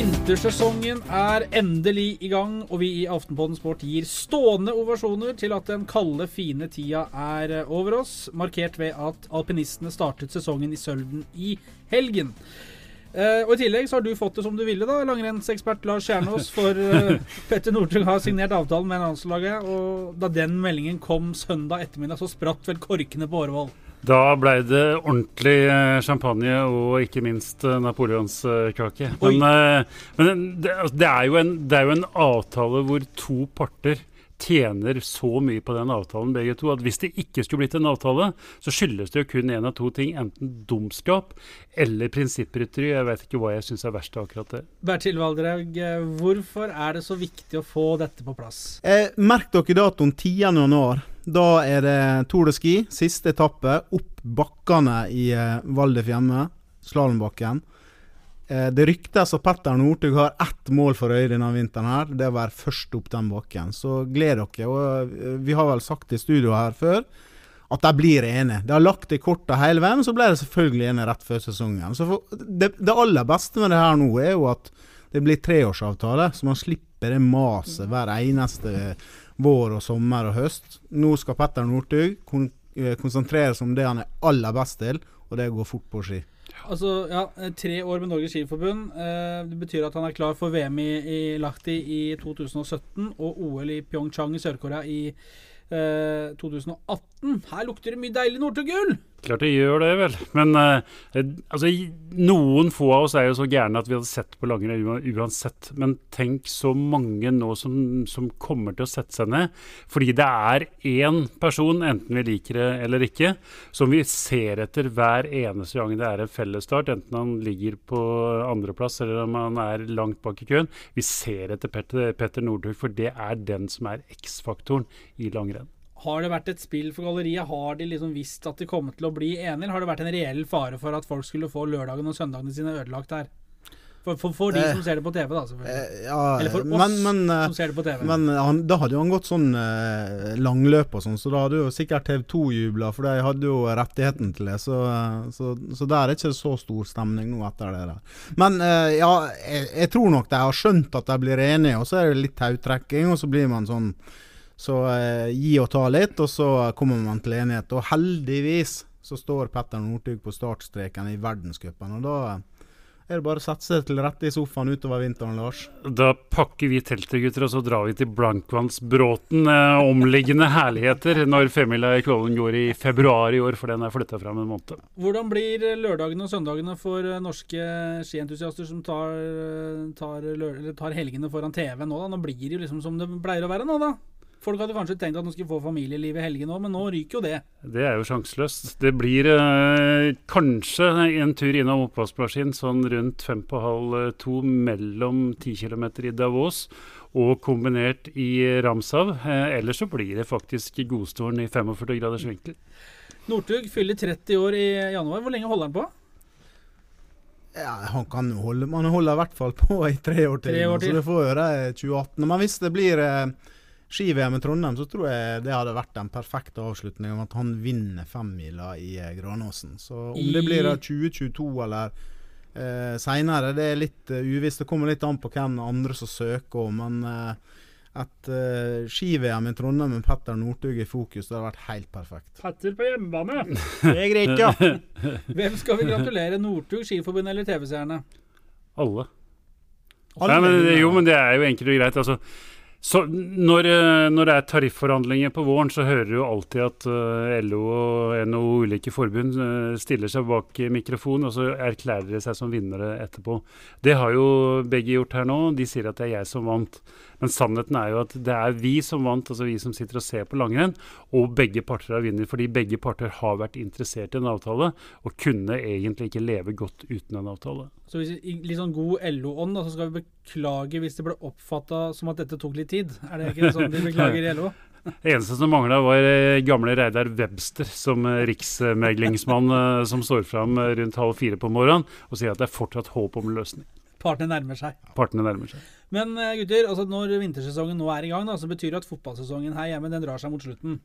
Vintersesongen er endelig i gang, og vi i Aftenpåden Sport gir stående ovasjoner til at den kalde, fine tida er over oss, markert ved at alpinistene startet sesongen i Sølden i helgen. Eh, og I tillegg så har du fått det som du ville, da, langrennsekspert Lars Kjernås. For eh, Petter Northug har signert avtalen med landslaget, og da den meldingen kom søndag ettermiddag, så spratt vel korkene på Årvoll. Da ble det ordentlig eh, champagne og ikke minst eh, napoleonskake. Men, eh, men det, altså, det, er en, det, er jo en, avtale hvor to parter tjener så mye på den avtalen, begge to, at hvis det ikke skulle blitt en avtale, så skyldes det jo kun én av to ting. Enten dumskap eller prinsipprytteri. Jeg vet ikke hva jeg syns er verst av akkurat det. Bertil Valdraug, hvorfor er det så viktig å få dette på plass? Eh, merk dere datoen 10. Da er det Tour de Ski, siste etappe. Opp bakkene i eh, Val de Fiemme, slalåmbakken. Eh, det ryktes at Petter Northug har ett mål for øye denne vinteren. her, Det er å være først opp den bakken. Så gled dere. og eh, Vi har vel sagt i studio her før at de blir enige. De har lagt i korta hele veien, så ble de selvfølgelig enige rett før sesongen. Så for, det, det, aller beste med det her nå er jo at det blir treårsavtale, så man slipper det maset hver eneste vår og sommer og høst. Nå skal Petter Northug kon eh, konsentrere seg om det han er aller best til, og det er å gå fort på ski. Altså, ja, Tre år med Norges Skiforbund. Eh, det betyr at han er klar for VM i, i Lahti i 2017 og OL i Pyeongchang i Sør-Korea i eh, 2018. Her lukter det mye deilig Northug-gull! Klart det gjør det, vel. Men eh, altså, noen få av oss er jo så gærne at vi hadde sett på langrenn uansett. Men tenk så mange nå som, som, kommer til å sette seg ned. Fordi det er én person, enten vi liker det eller ikke, som vi ser etter hver eneste gang det er en fellesstart. Enten han ligger på andreplass eller om han er langt bak i køen. Vi ser etter Petter, Petter Northug, for det er den som er X-faktoren i langrenn. Har det vært et spill for galleriet? Har de liksom visst at de kommer til å bli enige, eller har det vært en reell fare for at folk skulle få lørdagen og søndagene sine ødelagt her? For, for, for de eh, som ser det på TV, da, selvfølgelig. Eh, ja, Eller for oss men, men, eh, som ser det på TV. Men han, da hadde jo han gått sånn eh, langløp og sånn, så da hadde jo sikkert TV2 jubla, for de hadde jo rettigheten til det. Så, så, så, der er ikke så stor stemning nå etter det der. Men eh, ja, jeg, jeg, tror nok de har skjønt at de blir enige, og så er det litt tautrekking, og så blir man sånn så eh, gi og ta litt, og så kommer man til enighet. Og heldigvis så står Petter Northug på startstreken i verdenscupen, og da er det bare å sette seg til rette i sofaen utover vinteren, Lars. Da pakker vi teltet, gutter, og så drar vi til Blankvannsbråten. Eh, omliggende herligheter når femmila i Kvålen går i februar i år, for den er flytta fram en måned. Hvordan blir lørdagene og søndagene for eh, norske skientusiaster som tar, eh, tar, tar helgene foran TV nå? da? Nå blir det jo liksom som det pleier å være nå, da? Folk hadde kanskje tenkt at de skulle få familieliv i helgen òg, men nå ryker jo det. Det er jo sjanseløst. Det blir eh, kanskje en tur innom oppvaskmaskinen sånn rundt fem på halv eh, to mellom ti kilometer i Davos og kombinert i Ramshav. Eh, ellers så blir det faktisk godstolen i 45 graders vinkel. Northug fyller 30 år i januar. Hvor lenge holder han på? Ja, Han kan holde Man holder i hvert fall på i tre år til. Tre år til. Så det får gjøre 2018. Men hvis det blir eh, ski-VM i Trondheim, så tror jeg det hadde vært den perfekte avslutningen. om At han vinner femmila i eh, Granåsen. Så om det blir 2022 eller eh, seinere, det er litt uh, uvisst. Det kommer litt an på hvem andre som søker òg. Men uh, et uh, ski-VM i Trondheim med Petter Northug i fokus, det hadde vært helt perfekt. Petter på hjemmebane! det er greit, ja. Hvem skal vi gratulere? Northug, Skiforbundet eller TV-seerne? Alle. Alle. Nei, men, jo, men det er jo enkelt og greit. altså så når, eh, når, det er tarifforhandlinger på våren, så hører du jo alltid at eh, LO og NHO ulike forbund uh, stiller seg bak mikrofonen, og så erklærer de seg som vinnere etterpå. Det har jo begge gjort her nå. De sier at det er jeg som vant. Men sannheten er jo at det er vi som vant, altså vi som sitter og ser på langrenn, og begge parter har vunnet. Fordi begge parter har vært interessert i en avtale, og kunne egentlig ikke leve godt uten en avtale. Så hvis, I litt sånn god LO-ånd så skal vi beklage hvis det ble oppfatta som at dette tok litt tid? Er det ikke sånn de beklager i LO? Det eneste som mangla, var eh, gamle Reidar Webster som eh, riksmeglingsmann eh, som står fram rundt halv fire på morgenen og sier at det er fortsatt håp om løsning. Partene nærmer seg. Partene nærmer seg. Men eh, gutter, altså når vintersesongen nå er i gang, da, så betyr det at fotballsesongen her hjemme den drar seg mot slutten.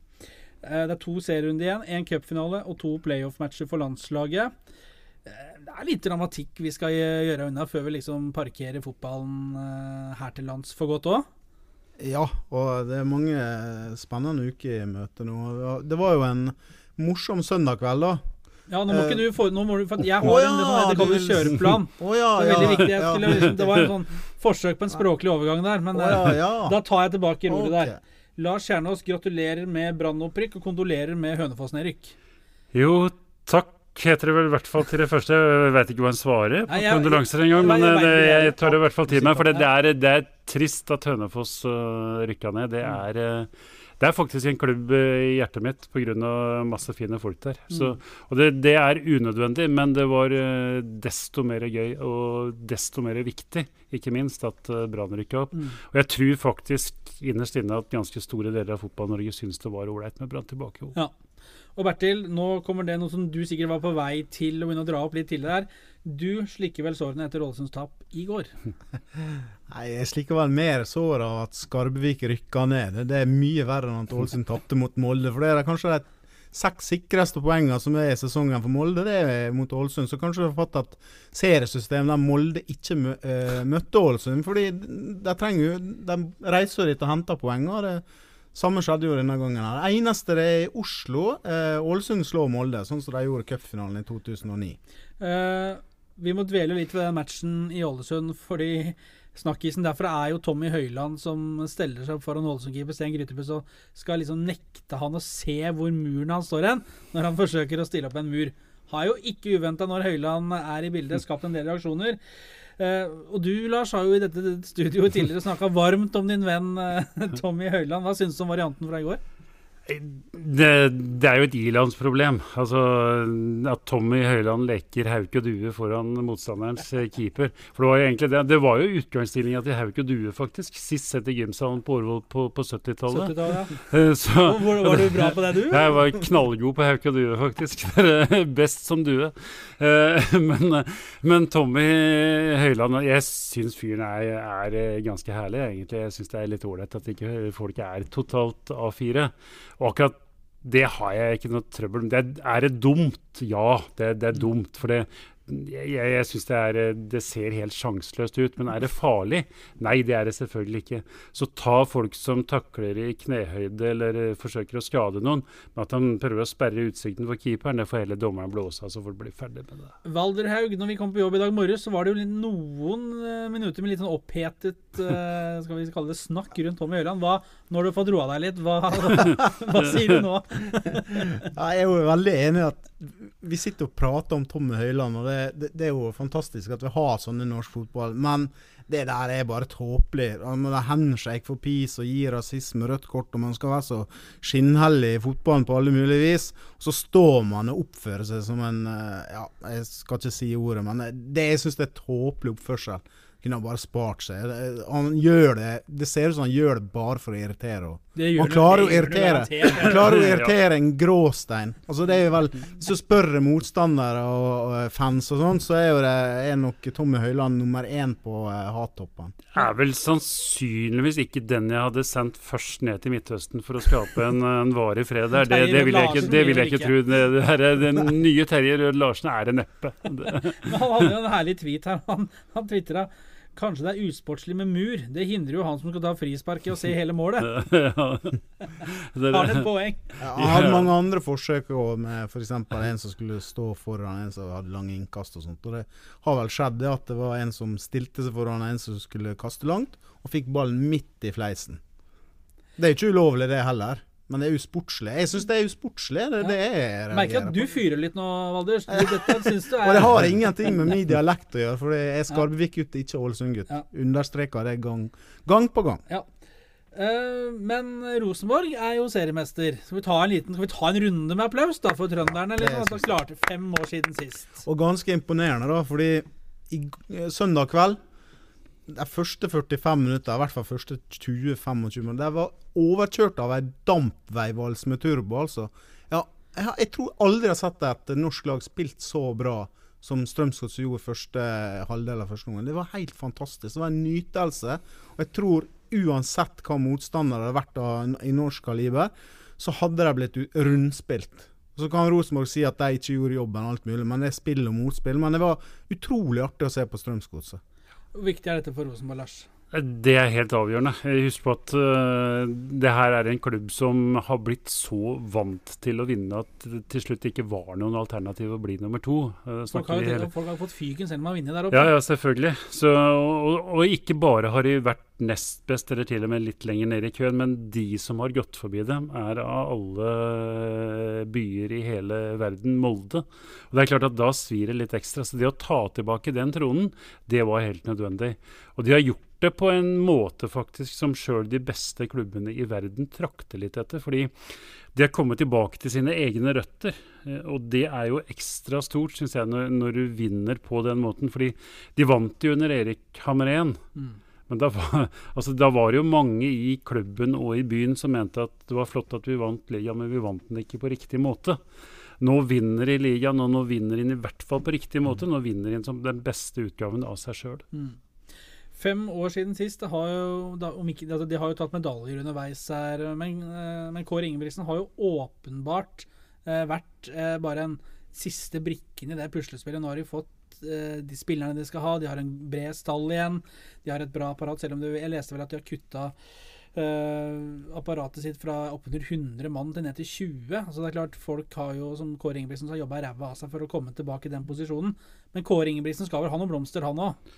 Eh, det er to serierunder igjen, én cupfinale og to playoff-matcher for landslaget. Det er litt dramatikk vi skal gjøre unna før vi liksom parkerer fotballen her til lands for godt òg. Ja, og det er mange spennende uker i møte nå. Det var jo en morsom søndag kveld, da. Ja, nå må ikke du få nå må du, for Jeg har oh, ja, en det som heter kjøreplan. Oh, ja, det er veldig viktig. Jeg skulle, liksom, det var en sånn forsøk på en språklig overgang der, men oh, da tar jeg tilbake roret okay. der. Lars Kjernås, gratulerer med brannopprykk og kondolerer med Hønefoss-nedrykk. Jo, takk heter det vel i hvert fall til det første. Jeg vet ikke hva en svarer på kondolanser engang, men jeg, jeg, eh, jeg, tar det i hvert fall til meg. For det, det, er, det er, trist at Hønefoss uh, rykka ned. Det mm. er uh, det er faktisk en klubb i hjertet mitt pga. masse fine folk der. Så, mm. og det, det, er unødvendig, men det var desto mer gøy og desto mer viktig, ikke minst, at Brann rykka opp. Mm. Og jeg tror faktisk innerst inne at ganske store deler av Fotball-Norge syns det var ålreit med Brann tilbake. Ja. Og Bertil, nå kommer det noe som du sikkert var på vei til å begynne å dra opp litt tidligere her. Du slikker vel sårene etter Ålesunds tap i går? Nei, jeg slikker vel mer sår av at Skarbevik rykka ned. Det er mye verre enn at Ålesund tapte mot Molde. For det er kanskje de seks sikreste poengene som er i sesongen for Molde, det er mot Ålesund. Så kanskje du har fått et seriesystem der Molde ikke mø uh, møtte Ålesund. Fordi de trenger jo De reiser dit og henter poeng. og det samme skjedde jo denne gangen. her. Det eneste det er i Oslo. Eh, Ålesund slår Molde, sånn som de gjorde i cupfinalen i 2009. Eh, vi må dvele litt ved den matchen i Ålesund, fordi snakkisen derfra er jo Tommy Høiland som steller seg opp foran Ålesund-keeper Sten Grytebøs og skal liksom nekte han å se hvor muren han står hen, når han forsøker å stille opp en mur. Har jo ikke uventa når Høiland er i bildet, skapt en del reaksjoner. Uh, og du, Lars, har jo i dette studioet tidligere snakka varmt om din venn uh, Tommy Høiland. Hva syns du om varianten fra i går? Det, det, er jo et ilandsproblem. Altså, at Tommy Høiland leker hauk og due foran motstanderens eh, keeper. For Det var jo egentlig det. Det var jo utgangsstillinga til hauk og due, faktisk. Sist sett i gymsalen på Årvoll på, på 70-tallet. 70 ja. Eh, var, var, du bra på det, du? Jeg var knallgod på hauk og due, faktisk. Best som due. Eh, men, men Tommy Høiland Jeg syns fyren er, er, ganske herlig, egentlig. Jeg syns det er litt ålreit at ikke folk er totalt A4. Og akkurat det har jeg ikke noe trøbbel med. Er det dumt? Ja, det, det er dumt. For det, jeg, jeg syns det, det, ser helt sjanseløst ut. Men er det farlig? Nei, det er det selvfølgelig ikke. Så ta folk som takler i knehøyde eller uh, forsøker å skade noen, med at han prøver å sperre utsikten for keeperen, det får hele dommeren blåse av, så får du bli ferdig med det. Valderhaug, når vi kom på jobb i dag morges, så var det jo noen uh, minutter med litt sånn opphetet skal vi kalle det snakk rundt Tommy Ørland. Hva, når du har fått roa deg litt, hva, hva sier du nå? ja, jeg er jo veldig enig i at vi sitter og prater om Tommy Høiland, og det, det, det, er jo fantastisk at vi har sånne i norsk fotball. Men det der er bare tåpelig. Man er handshake for peace og gir rasisme rødt kort, og man skal være så skinnhellig i fotballen på alle mulige vis. Så står man og oppfører seg som en eh, Ja, jeg skal ikke si ordet, men det, jeg syns det er tåpelig oppførsel kunne han bare spart seg. Han gjør det Det ser ut som han gjør det bare for å irritere. Han klarer å irritere Han klarer å irritere en gråstein. Altså det er vel Hvis du spør motstandere og, og fans og sånn, så er jo det er nok Tommy Høiland nummer én på uh, hattoppene. Det er vel sannsynligvis ikke den jeg hadde sendt først ned til Midtøsten for å skape en, en varig fred der. Det, det, vil jeg ikke, det vil jeg ikke tro. Det, det her, den nye Terje Rød Larsen er det neppe. Men han hadde jo en herlig tweet her. Han, han twitra Kanskje det er usportslig med mur. Det hindrer jo han som skal ta frisparket og se hele målet. Har han et poeng? Ja, han hadde mange andre forsøk òg, med f.eks. For en som skulle stå foran en som hadde lange innkast og sånt. Og det har vel skjedd det at det var en som stilte seg foran en som skulle kaste langt, og fikk ballen midt i fleisen. Det er ikke ulovlig, det heller. Men det er usportslig. Jeg syns det er usportslig. Det, ja. det er Merker at du fyrer litt nå, Valdres. Dette syns du er Og det har ingenting med min dialekt å gjøre, for jeg er Skarbevik-gutt, ikke Ålesund-gutt. Ja. Understreker det gang, gang på gang. Ja. Uh, men Rosenborg er jo seriemester. Skal vi ta en liten, vi ta en runde med applaus da for trønderne? Liksom, de klarte fem år siden sist. Og ganske imponerende, da, fordi i, søndag kveld de første 45 minutter, i hvert fall første 20-25 minutter, de var overkjørt av ei dampveivals med turbo, altså. Ja, jeg, jeg, tror aldri jeg har sett et norsk lag spilt så bra som Strømsgods gjorde første halvdel av første gang. Det var helt fantastisk. Det var en nytelse. Og jeg tror uansett hva motstandere hadde vært av, i norsk kaliber, så hadde de blitt rundspilt. Så kan Rosenborg si at de ikke gjorde jobben, alt mulig, men det er spill og motspill. Men det var utrolig artig å se på Strømsgodset. Hvor viktig er dette for Rosenborg, Lars? Det er helt avgjørende. Husk på at uh, det her er en klubb som har blitt så vant til å vinne at det til slutt ikke var noen alternativ å bli nummer to. Uh, folk, har, hele... folk, har, fått fyken selv om de har vunnet der oppe. Ja, ja selvfølgelig. Så, og, og, ikke bare har de vært nest best, eller til og med litt lenger ned i køen, men de som har gått forbi dem, er av alle byer i hele verden Molde. Og det er klart at Da svir det litt ekstra. Så det å ta tilbake den tronen, det var helt nødvendig. Og de har gjort det på en måte faktisk som sjøl de beste klubbene i verden trakter litt etter. Fordi de har kommet tilbake til sine egne røtter. Eh, og det er jo ekstra stort, syns jeg, når, når, du vinner på den måten. Fordi de vant jo under Erik Hamrén. Mm. Men da var, altså, da var, det jo mange i klubben og i byen som mente at det var flott at vi vant ligaen, men vi vant den ikke på riktig måte. Nå vinner de ligaen, og nå vinner de i hvert fall på riktig måte. Nå vinner de som den beste utgaven av seg sjøl. Mm. Fem år siden sist. Det har jo, da, ikke, altså de har jo tatt medaljer underveis her. Men, eh, men Kåre Ingebrigtsen har jo åpenbart eh, vært eh, bare en siste brikken i det puslespillet. Nå har de fått eh, de spillerne de skal ha. De har en bred stall igjen. De har et bra apparat, selv om det, jeg leste vel at de har kutta Uh, apparatet sitt fra oppunder 100 mann til ned til 20. Altså det er klart Folk har jo, som Kåre Ingebrigtsen, har jobba ræva av seg for å komme tilbake i den posisjonen. Men Kåre Ingebrigtsen skal vel ha noen blomster, han òg?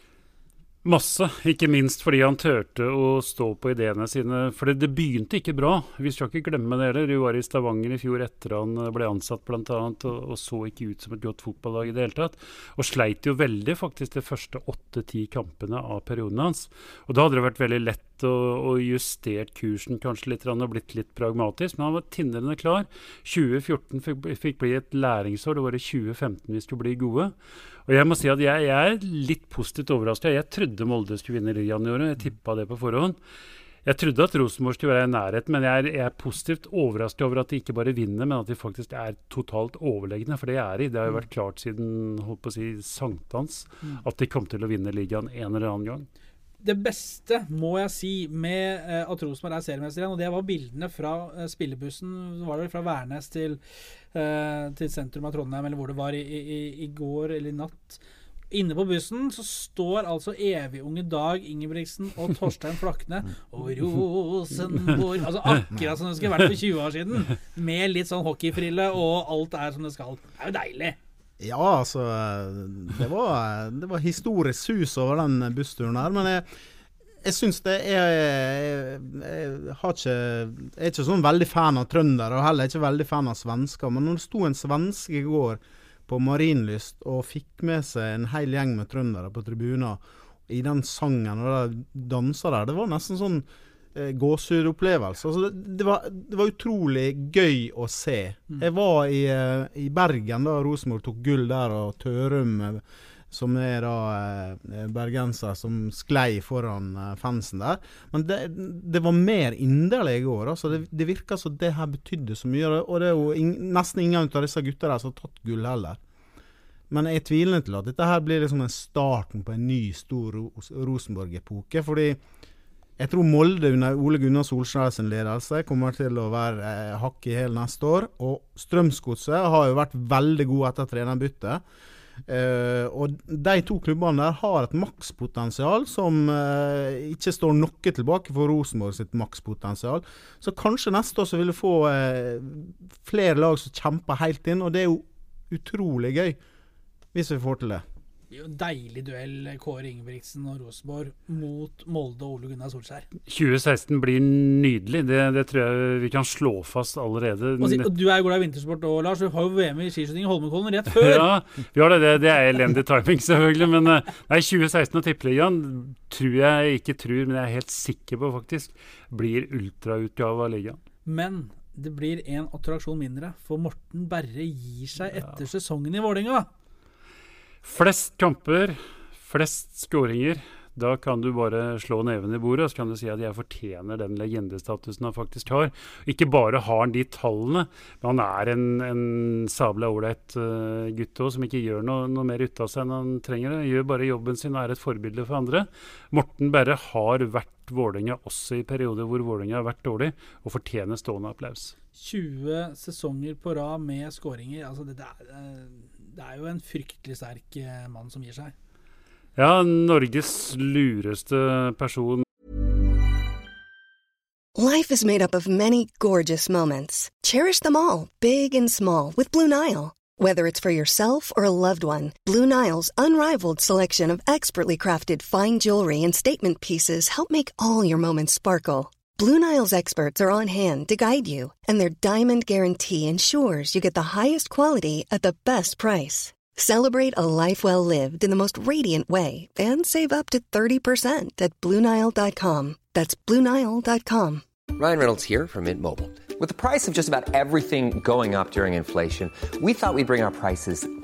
Masse, ikke minst fordi han turte å stå på ideene sine. For det, det begynte ikke bra. Vi skal ikke glemme det heller. Du var i Stavanger i fjor etter han ble ansatt bl.a. Og, og så ikke ut som et godt fotballag i det hele tatt. Og sleit jo veldig faktisk de første åtte-ti kampene av perioden hans. Og da hadde det vært veldig lett å, og, justert kursen kanskje litt og blitt litt pragmatisk, men han var tindrende klar. 2014 fikk, fikk bli et læringsår. Det var i 2015 vi skulle bli gode. Og jeg må si at jeg, jeg er litt positivt overraska. Jeg trodde Molde skulle vinne ligaen i år. Jeg tippa det på forhånd. Jeg trodde at Rosenborg skulle være i nærheten, men jeg er, jeg er positivt overrasket over at de ikke bare vinner, men at de faktisk er totalt overlegne. For det er de. Det har jo vært klart siden holdt på å si, sankthans mm. at de kom til å vinne ligaen en eller annen gang det beste, må jeg si, med uh, at Rosenborg er seriemester igjen, og det var bildene fra uh, spillebussen var det fra Værnes til, uh, til sentrum av Trondheim, eller hvor det var i, i, i, går eller i natt. Inne på bussen så står altså evig-unge Dag Ingebrigtsen og Torstein Flakne og Rosenborg Altså akkurat som det skulle vært for 20 år siden. Med litt sånn hockeyfrille, og alt er som det skal. Det er jo deilig. Ja, altså Det var, det var historisk sus over den bussturen her. Men jeg, jeg syns det er jeg, jeg, ikke, jeg er ikke sånn veldig fan av trøndere, og heller ikke veldig fan av svensker. Men når det sto en svenske i går på Marienlyst og fikk med seg en hel gjeng med trøndere på tribuner i den sangen og de dansa der, det var nesten sånn eh, gåsehudopplevelse. Altså det, det, var, det, var, utrolig gøy å se. Mm. Jeg var i, eh, i Bergen da Rosenborg tok gull der, og Tørum, eh, som er da eh, bergenser, som sklei foran eh, fansen der. Men det, det, var mer inderlig i går. Altså det, det virka som det her betydde så mye. Og det er jo in, nesten ingen av disse gutta der som har tatt gull heller. Men jeg tviler til at dette her blir liksom en starten på en ny, stor Rosenborg-epoke. fordi jeg tror Molde under Ole Gunnar Solskjær sin ledelse kommer til å være eh, hakk i hæl neste år. Og Strømsgodset har jo vært veldig gode etter trenerbyttet. Eh, og de to klubbene der har et makspotensial som eh, ikke står noe tilbake for Rosenborg sitt makspotensial. Så kanskje neste år så vil du få eh, flere lag som kjemper helt inn, og det er jo utrolig gøy hvis vi får til det deilig duell, Kåre Ingebrigtsen og Rosenborg mot Molde og Ole Gunnar Solskjær. 2016 blir nydelig. Det, det, tror jeg vi kan slå fast allerede. Og, og Du er glad i vintersport òg, Lars. Du har jo VM i skiskyting i Holmenkollen rett før. ja, vi har det. Det, det er elendig timing, selvfølgelig. Men eh, nei, 2016 og Tippeligaen tror jeg ikke tror, men jeg er helt sikker på faktisk blir ultrautgave av ligaen. Men det blir en attraksjon mindre, for Morten Berre gir seg etter sesongen i Vålerenga. Flest kamper, flest skåringer. Da kan du bare slå neven i bordet og så kan du si at jeg fortjener den legendestatusen han faktisk har. Ikke bare har han de tallene, men han er en, en sabla ålreit uh, gutt òg, som ikke gjør noe, noe mer ut av seg enn han trenger. det. Gjør bare jobben sin og er et forbilde for andre. Morten Berre har vært Vålerenga også i perioder hvor Vålerenga har vært dårlig, og fortjener stående applaus. 20 sesonger på rad med skåringer. Altså det, der er, eh, det, er, jo en fryktelig sterk eh, mann som gir seg. Ja, Norges lureste person. Life is made up of many gorgeous moments. Cherish them all, big and small, with Blue Nile. Whether it's for yourself or a loved one, Blue Nile's unrivaled selection of expertly crafted fine jewelry and statement pieces help make all your moments sparkle. Blue Nile's experts are on hand to guide you, and their diamond guarantee ensures you get the highest quality at the best price. Celebrate a life well lived in the most radiant way and save up to 30% at BlueNile.com. That's BlueNile.com. Ryan Reynolds here from Mint Mobile. With the price of just about everything going up during inflation, we thought we'd bring our prices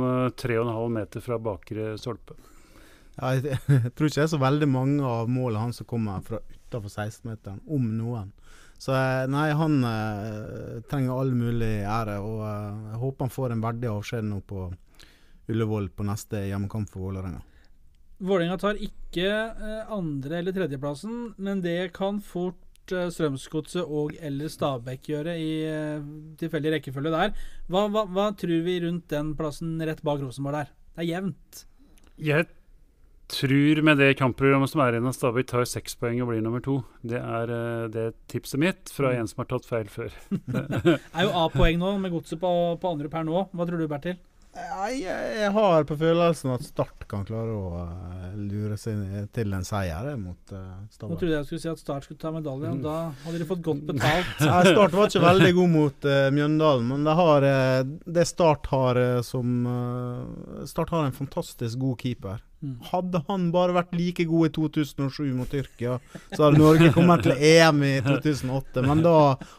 Eh, Tre og en halv meter fra bakre stolpe. Ja, jeg, jeg tror ikke det er så veldig mange av målene hans som kommer fra utafor 16-meteren, om noen. Så eh, nei, han eh, trenger all mulig ære, og eh, jeg håper han får en verdig avskjed nå på Ullevål på neste hjemmekamp for Vålerenga. Vålerenga tar ikke eh, andre- eller tredjeplassen, men det kan fort eh, Strømsgodset og eller Stabæk gjøre i tilfeldig rekkefølge der. Hva, hva, hva tror vi rundt den plassen rett bak Rosenborg der? Det er jevnt. Jeg tror med det kampprogrammet som er igjen at Stabæk tar seks poeng og blir nummer to. Det er det tipset mitt fra en som har tatt feil før. Er jo A-poeng nå med godset på, på andre per nå. Hva tror du, Bertil? Jeg, jeg har på følelsen at Start kan klare å eh, lure seg til en seier eh, mot uh, Nå trodde jeg skulle si at Start skulle ta medalje, og da hadde de fått godt betalt. Nei, Start var ikke veldig god mot uh, Mjøndalen, men det, har, uh, det Start har uh, som uh, Start har en fantastisk god keeper. Mm. Hadde han bare vært like god i 2007 mot Tyrkia, så hadde Norge kommet til EM i 2008, men da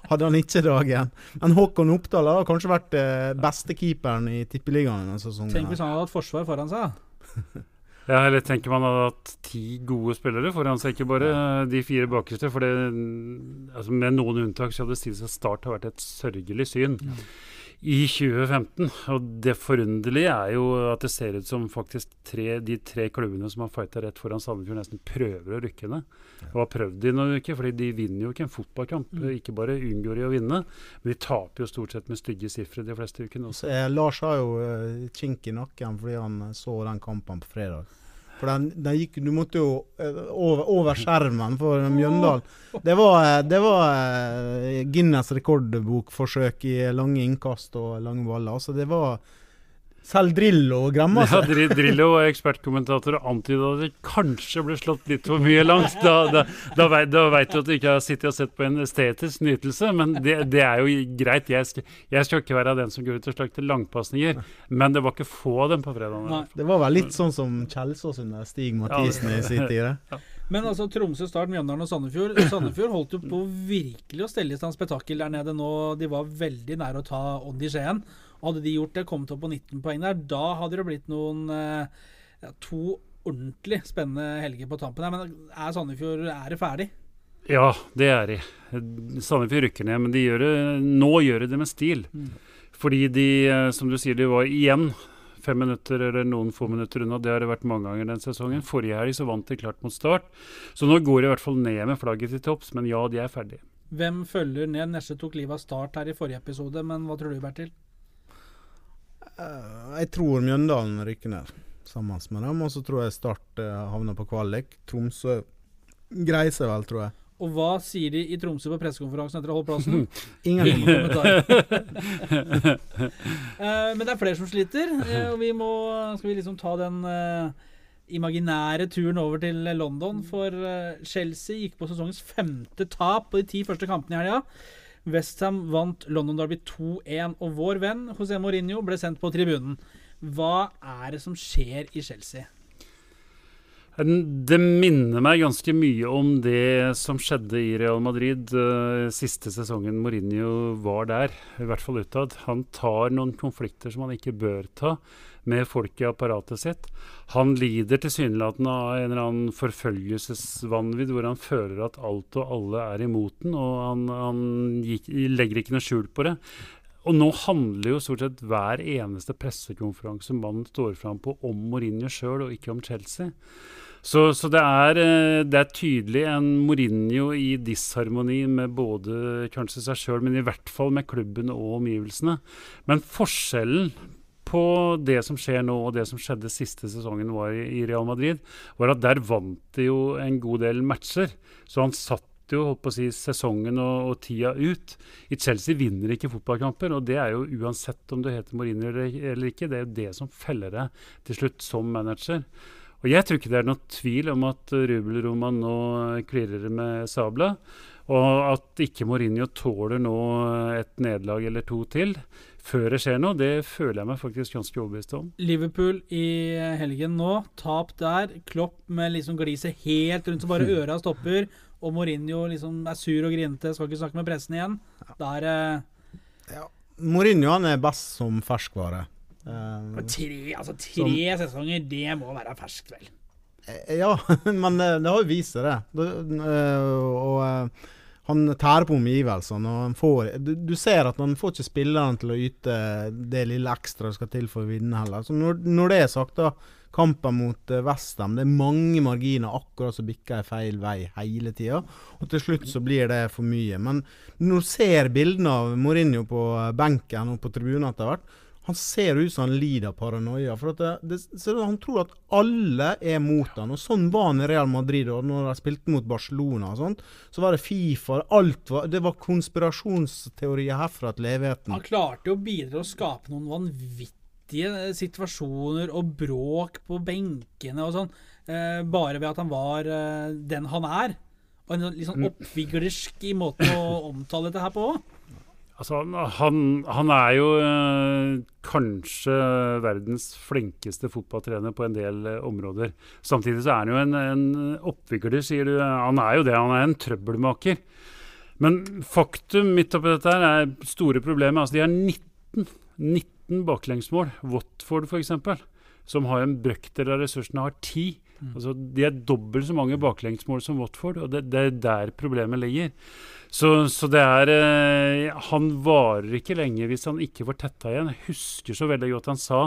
hadde han ikke dagen. Men Håkon Oppdal har kanskje vært uh, beste keeperen i Tippeligaen denne sesongen. Tenk hvis han hadde hatt forsvar foran seg. Ja, eller tenker man hadde hatt ti gode spillere foran seg, ikke bare eh, de fire bakerste. For det, altså med noen unntak så hadde Stilsa Start har vært et sørgelig syn i 2015. Og det forunderlige er jo at det ser ut som faktisk tre, de tre klubbene som har fighta rett foran Sandefjord, nesten prøver å rykke ned. Og har prøvd det i noen uker, fordi de vinner jo ikke en fotballkamp. Ikke bare unngår de å vinne, men de taper jo stort sett med stygge sifre de fleste ukene også. Eh, Lars har jo eh, kink i nakken fordi han så den kampen på fredag. For den, den gikk, Du måtte jo eh, over, over skjermen for Mjøndalen. Det var, eh, det var eh, Guinness rekordbokforsøk i lange innkast og lange baller. Altså det var Selv Drillo grammer seg. Ja, Drillo og ekspertkommentator antyda at det kanskje ble slått litt for mye langt. Da, da, da, vei- da veit du at du ikke har sittet og sett på en estetisk nytelse, men det, det er jo greit. Jeg skal, jeg skal ikke være den som går ut og slakter langpasninger, men det var ikke få av dem på fredag. Nei. Det var vel litt sånn som Kjelsås under Stig Mathisen i sin tid. Men altså Tromsø, Start, Mjøndalen og Sandefjord Sandefjord holdt jo på virkelig å stelle i stand spetakkel der nede nå. De var veldig nære å ta Odd i Skien. Hadde de gjort det, kommet opp på 19 poeng der, da hadde det blitt noen eh, ja, to ordentlig spennende helger på tampen. her, Men er Sandefjord er det ferdig? Ja, det er de. Sandefjord rykker ned, men de gjør det, nå gjør de det med stil. Mm. Fordi de, eh, som du sier, de var igjen fem minutter eller noen få minutter unna. Det har det vært mange ganger den sesongen. Forrige helg så vant de klart mot Start. Så nå går de i hvert fall ned med flagget til topps, men ja, de er ferdige. Hvem følger ned? Nesje tok livet av Start her i forrige episode, men hva tror du, Bertil? Eh, jeg tror Mjøndalen rykker ned sammen med dem. Og så tror jeg Start eh, havner på kvalik. Tromsø greier seg vel, tror jeg. Og hva sier de i Tromsø på pressekonferansen etter å ha holdt plassen? Ingen kommentarer. kommentar. kommentar. Eh, men det er flere som sliter, uh, og vi må Skal vi liksom ta den uh, imaginære turen over til London? For Chelsea gikk på sesongens femte tap på de ti første kampene i helga. Westham vant London Derby 2-1, og vår venn José Mourinho ble sendt på tribunen. Hva er det som skjer i Chelsea? Det minner meg ganske mye om det som skjedde i Real Madrid uh, siste sesongen Mourinho var der, i hvert fall utad. Han tar noen konflikter som han ikke bør ta med folk i apparatet sitt. Han lider tilsynelatende av en eller annen forfølgelsesvanvidd hvor han føler at alt og alle er imot den, og han, han gikk, legger ikke noe skjul på det. Og nå handler jo stort sett hver eneste pressekonferanse mannen står fram på om Mourinho sjøl, og ikke om Chelsea. Så, så det, er, eh, det, er, tydelig en Mourinho i disharmoni med både kanskje seg sjøl, men i hvert fall med klubben og omgivelsene. Men forskjellen på det som skjer nå og det som skjedde siste sesongen var i, Real Madrid, var at der vant de jo en god del matcher. Så han satt jo holdt på å si, sesongen og, og, tida ut. I Chelsea vinner ikke fotballkamper, og det er jo uansett om du heter Mourinho eller, eller ikke, det er jo det som feller deg til slutt som manager. Og Jeg tror ikke det er noen tvil om at Rubel-Roman nå klirrer med sabla. Og at ikke Mourinho tåler nå et nederlag eller to til før det skjer noe, det føler jeg meg faktisk ganske overbevist om. Liverpool i helgen nå. Tap der. Klopp med liksom gliset helt rundt så bare øra stopper. Og Mourinho liksom er sur og grinete, skal ikke snakke med pressen igjen. Da er det ja. Mourinho han er best som ferskvare. Uh, tre, altså tre som, sesonger, det må være ferskt, vel? Eh, ja, men det, det har jo vist seg, det. og han tærer på omgivelsene. Du, du, ser at han får ikke spillerne til å yte det lille ekstra det skal til for å vinne heller. Så når, når det er sagt, da kampen mot Westham. Det er mange marginer akkurat som bikker feil vei hele tida. Og til slutt så blir det for mye. Men når du ser bildene av Mourinho på benken og på tribunen etter hvert, han ser ut som han lider paranoia. For det, det, Han tror at alle er mot han, og Sånn var han i Real Madrid og når de spilte mot Barcelona. og sånt, Så var det Fifa alt var, Det var konspirasjonsteorier herfra til evigheten. Han klarte jo å bidra å skape noen vanvittige eh, situasjoner og bråk på benkene og sånn, eh, bare ved at han var eh, den han er. Og en litt sånn mm. oppviglersk i måten å omtale dette her på òg. Altså, han, han, er jo øh, kanskje verdens flinkeste fotballtrener på en del øh, områder. Samtidig så er han jo en, en oppvikler, sier du. Han er jo det. Han er en trøbbelmaker. Men faktum midt oppi dette her er store problemet. Altså, de er 19, 19 baklengsmål. Watford, f.eks., som har en brøkdel av ressursene, har 10. Mm. Altså, de er dobbelt så mange baklengsmål som Watford, og det, det er der problemet ligger. Så, så, det er eh, Han varer ikke lenge hvis han ikke får tetta igjen. Jeg husker så veldig godt han sa,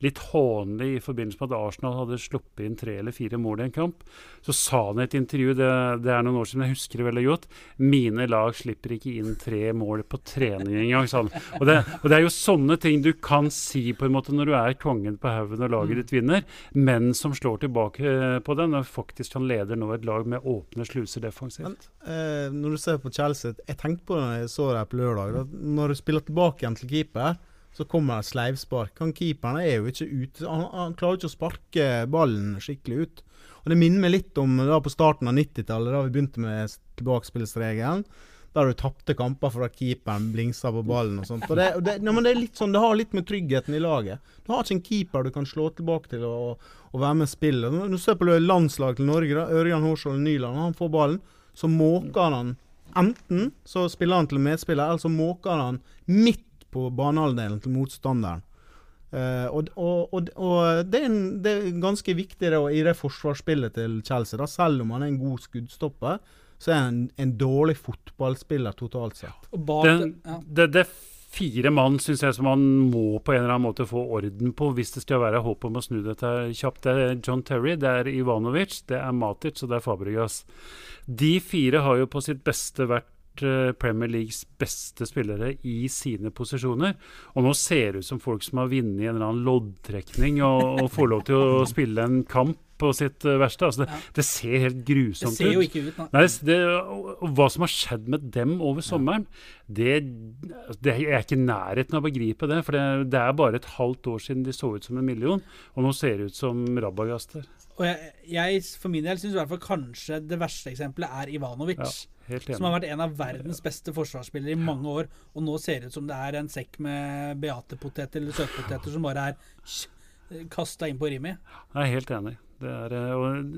litt hånlig i forbindelse med at Arsenal hadde sluppet inn tre eller fire mål i en kamp, så sa han i et intervju, det, det, er noen år siden, jeg husker det veldig godt, mine lag slipper ikke inn tre mål på trening engang, sa han. Og det, og det er jo sånne ting du kan si på en måte når du er kongen på haugen og laget mm. ditt vinner, men som slår tilbake eh, på den, og faktisk han leder nå et lag med åpne sluser defensivt. Men, eh, når du ser på Chelsea. Jeg tenkte på det når jeg så det på lørdag. Når du spiller tilbake igjen til keeper, så kommer det sleivspark. Han keeperen er jo ikke ute. Han, han, klarer ikke å sparke ballen skikkelig ut. Og Det minner meg litt om da på starten av 90-tallet, da vi begynte med tilbakespillsregelen. Der du tapte kamper for at keeperen blingsa på ballen og sånt. Og det, det, ja, det, er litt sånn, det har litt med tryggheten i laget. Du har ikke en keeper du kan slå tilbake til og, og være med i spillet. Når du ser på landslaget til Norge, da, Ørjan Hårsvold Nyland, han får ballen, så måker han Enten så spiller han til medspiller, eller så måker han midt på banehalvdelen til motstanderen. Uh, og, og, og, og det, er en, det, er ganske viktig det, i det forsvarsspillet til Chelsea. Da, selv om han er en god skuddstopper, så er han en, en dårlig fotballspiller totalt sett. Det, ja. det, det, fire mann synes jeg som man må på en eller annen måte få orden på hvis det skal være håp om å snu dette kjapt. Det er John Terry, det er Ivanovic, det er Matic og det er Fabregas. De fire har jo på sitt beste vært Eh, Premier Leagues beste spillere i sine posisjoner. Og nå ser det ut som folk som har vunnet en eller annen loddtrekning og, og får lov til å spille en kamp på sitt uh, verste. Altså det, ja. det, ser helt grusomt ut. Det ser jo ikke ut, Nei, det, og, hva som har skjedd med dem over sommeren, det, det er ikke i nærheten av å begripe det. For det, er bare et halvt år siden de så ut som en million, og nå ser det ut som rabagaster. Og jeg, jeg for min del syns kanskje det verste eksempelet er Ivanovic. Ja. Som har vært en av verdens beste forsvarsspillere i mange år. Og nå ser det ut som det er en sekk med beatepoteter eller søtpoteter som bare er kasta inn på Rimi. Jeg er helt enig. Det er, eh, og,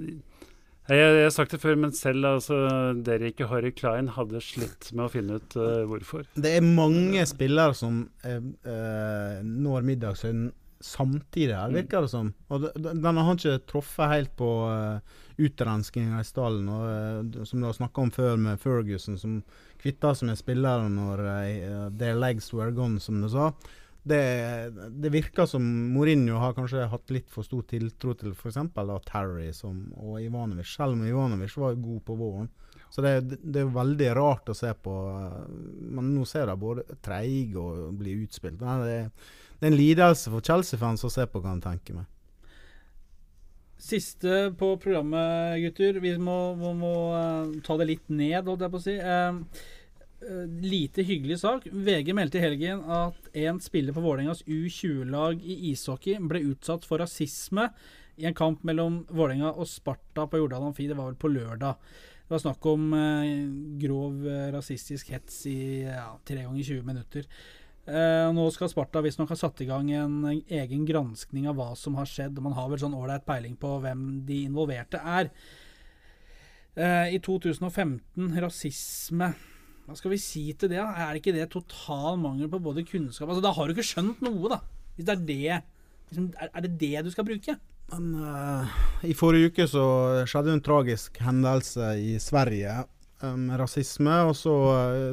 jeg, jeg, har sagt det før, men selv altså, Derek og Harry Klein hadde slitt med å finne ut uh, hvorfor. Det er mange spillere som uh, uh, når middagssøvn samtidig, her, virker det som. Og den har ikke truffet helt på uh, utrenskninga i stallen. Og, uh, som du har snakka om før med Ferguson, som kvitta seg med spillere når uh, their legs were gone, som du sa. Det, det, virker som Mourinho har kanskje hatt litt for stor tiltro til f.eks. Terry som, og Ivanovic, selv om Ivanovic var god på våren. Så det, det, er veldig rart å se på. Men nå ser de både treige og blir utspilt. Nei, det det er en lidelse for Chelsea-fans å se på, kan jeg tenke meg. Siste på programmet, gutter. Vi må, må, må uh, ta det litt ned, holdt jeg på å si. Uh, lite hyggelig sak. VG meldte i helgen at en spiller på Vålerengas U20-lag i ishockey ble utsatt for rasisme i en kamp mellom Vålerenga og Sparta på Jordal Amfi. Det var vel på lørdag. Det var snakk om grov rasistisk hets i tre ganger 20 minutter. Eh, nå skal Sparta visstnok ha satt i gang en egen granskning av hva som har skjedd. Man har vel sånn ålreit peiling på hvem de involverte er. Eh, I 2015, rasisme Hva skal vi si til det? Er det ikke det total mangel på både kunnskap Altså, Da har du ikke skjønt noe, da. Hvis det er det liksom, Er det det du skal bruke? Men uh, I forrige uke så skjedde en tragisk hendelse i Sverige med rasisme, og så,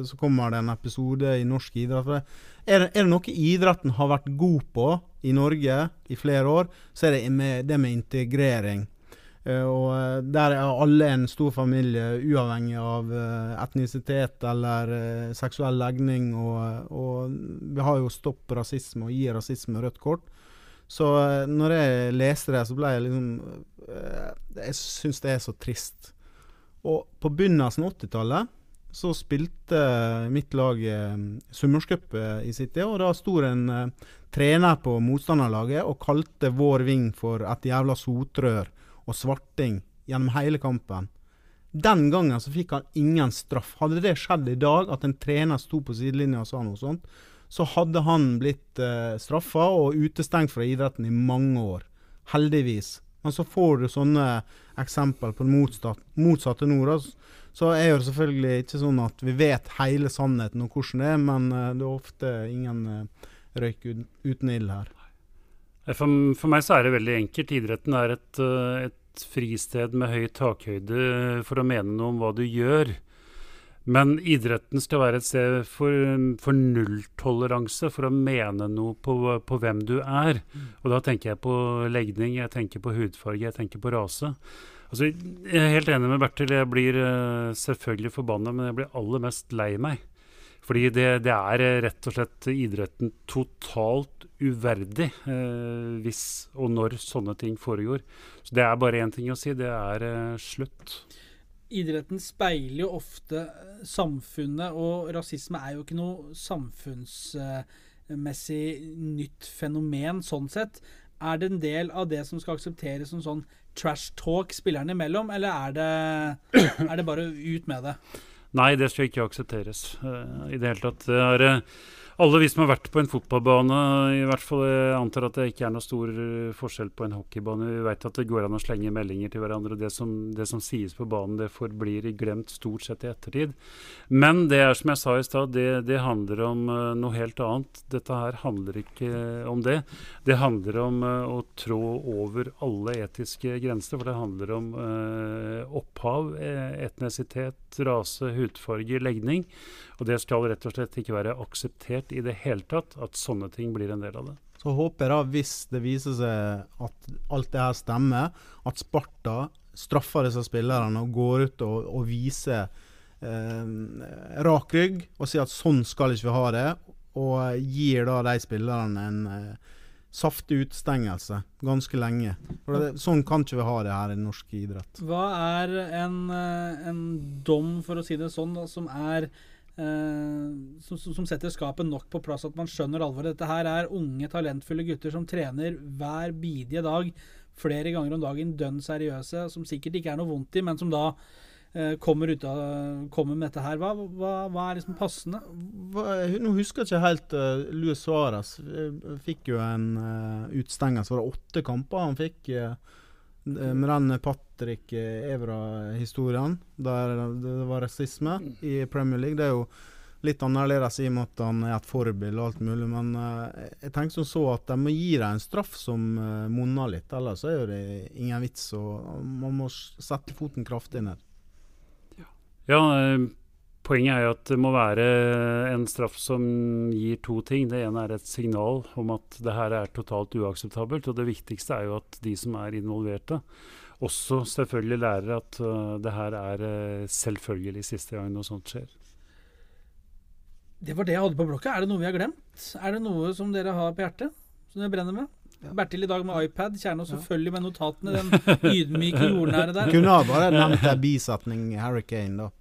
så kommer det en episode i norsk idrett. Er er det, noe idretten har vært god på i Norge i flere år, så er det med, det med integrering. Uh, og uh, Der er alle en stor familie, uavhengig av uh, etnisitet eller seksuell legning. Og, og, vi har jo Stopp rasisme og Gi rasisme rødt kort. Så når jeg leste det, så ble jeg liksom Jeg syns det er så trist. Og på begynnelsen av 80-tallet så spilte mitt lag eh, Summerscup eh, i City, og da sto en eh, trener på motstanderlaget og kalte vår ving for et jævla sotrør og svarting gjennom hele kampen. Den gangen så fikk han ingen straff. Hadde det skjedd i dag, at en trener sto på sidelinja og sa noe sånt, så hadde han blitt uh, straffa og utestengt fra idretten i mange år. Heldigvis. Men så får du sånne eksempel på det motsatte, nå. Så er det selvfølgelig ikke sånn at vi vet hele sannheten om hvordan det er, men uh, det er ofte ingen uh, røyk uten ild her. For, for, meg så er det veldig enkelt. Idretten er et, uh, et fristed med høy takhøyde for å mene noe om hva du gjør. Men idretten skal være et sted for, for nulltoleranse, for å mene noe på, på, hvem du er. Mm. Og da tenker jeg på legning, jeg tenker på hudfarge, jeg tenker på rase. Altså, jeg er helt enig med Bertil. Jeg blir uh, selvfølgelig forbanna, men jeg blir aller mest lei meg. Fordi det, det er rett og slett idretten totalt uverdig eh, hvis og når sånne ting foregår. Så det er bare én ting å si. Det er slutt. Idretten speiler jo ofte samfunnet, og rasisme er jo ikke noe samfunnsmessig nytt fenomen sånn sett. Er det en del av det som skal aksepteres som sånn trash talk spillerne imellom, eller er det, er det bare ut med det? Nei, det skal ikke aksepteres uh, i det hele tatt. Det er, uh, alle vi som har vært på en fotballbane, i hvert fall jeg antar at det ikke er noe stor eh, forskjell på en hockeybane. Vi vet at det går an å slenge meldinger til hverandre. Det det som sies på banen, det forblir glemt stort sett i ettertid. Men det er som jeg sa i stad, det, det, handler om uh, noe helt annet. Dette her handler ikke om det. Det handler om å trå over alle etiske grenser. For det handler om opphav, etnisitet, rase, hudfarge, legning. Og det skal rett og slett ikke være akseptert i det hele tatt at sånne ting blir en del av det. Så håper jeg da, hvis det viser seg at alt det her stemmer, at Sparta straffer disse spillerne og går ut og, og viser eh, rak rygg og sier at sånn skal ikke vi ha det, og gir da de spillerne en eh, saftig utestengelse ganske lenge. Det, sånn kan ikke vi ha det her i norsk idrett. Hva er en, eh, en dom, for å si det sånn, da, som er som, som, setter skapet nok på plass at man skjønner alvoret. Dette her er unge, talentfulle gutter som trener hver bidige dag flere ganger om dagen, dønn seriøse, som sikkert ikke er noe vondt i, men som da eh, kommer, ut av, kommer med dette her. Hva, hva, hva er liksom passende? Hva, nå husker jeg ikke helt uh, Luis Suárez. Fikk jo en uh, utstengelse. Var det åtte kamper han fikk? Uh, Eh, med den Patrick Evra-historien, der det var rasisme i Premier League. Det er jo litt annerledes i og med at han er et forbilde og alt mulig, men uh, jeg tenker som så at de må gi deg en straff som uh, monner litt, ellers er jo det ingen vits. og Man må sette foten kraftig ned. Ja, Poenget er jo at det må være en straff som gir to ting. Det ene er et signal om at det her er totalt uakseptabelt. Og det viktigste er jo at de som er involverte, også selvfølgelig lærer at uh, det her er uh, selvfølgelig siste gang noe sånt skjer. Det var det jeg hadde på blokka. Er det noe vi har glemt? Er det noe som dere har på hjertet? Som dere brenner med? Ja. Bertil i dag med iPad. Kjerne og selvfølgelig med notatene. Den ydmyke jordnære der. Kunne ha bare nevnt en bisetning Hurricane, da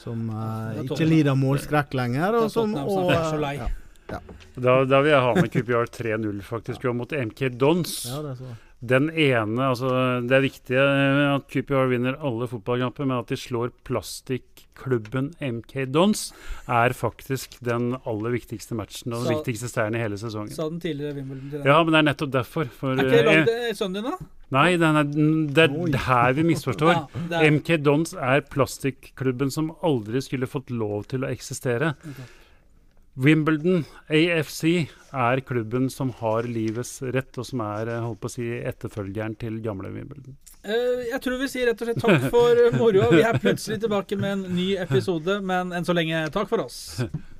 som uh, ikke lider målskrekk lenger. Og som, og, ja, ja. Da, da, vil jeg ha med QPR 3-0 faktisk, ja. mot MK Dons. Ja, det så. Den ene altså Det er viktig at QPR vinner alle fotballkamper, men at de slår plastikklubben MK Dons, er faktisk den aller viktigste matchen og den viktigste seieren i hele sesongen. Sa den tidligere Wimbledon til deg? Ja, men det er nettopp derfor. For, er ikke lagd eh, sønnen din, da? Nei, er, det er her vi misforstår. Ja, MK Dons er plastikklubben som aldri skulle fått lov til å eksistere. Okay. Wimbledon AFC er klubben som har livets rett, og som er eh, holdt på å si, etterfølgeren til gamle Wimbledon. Uh, jeg tror vi sier rett og slett takk for moroa. Vi er plutselig tilbake med en ny episode, men enn så lenge, takk for oss.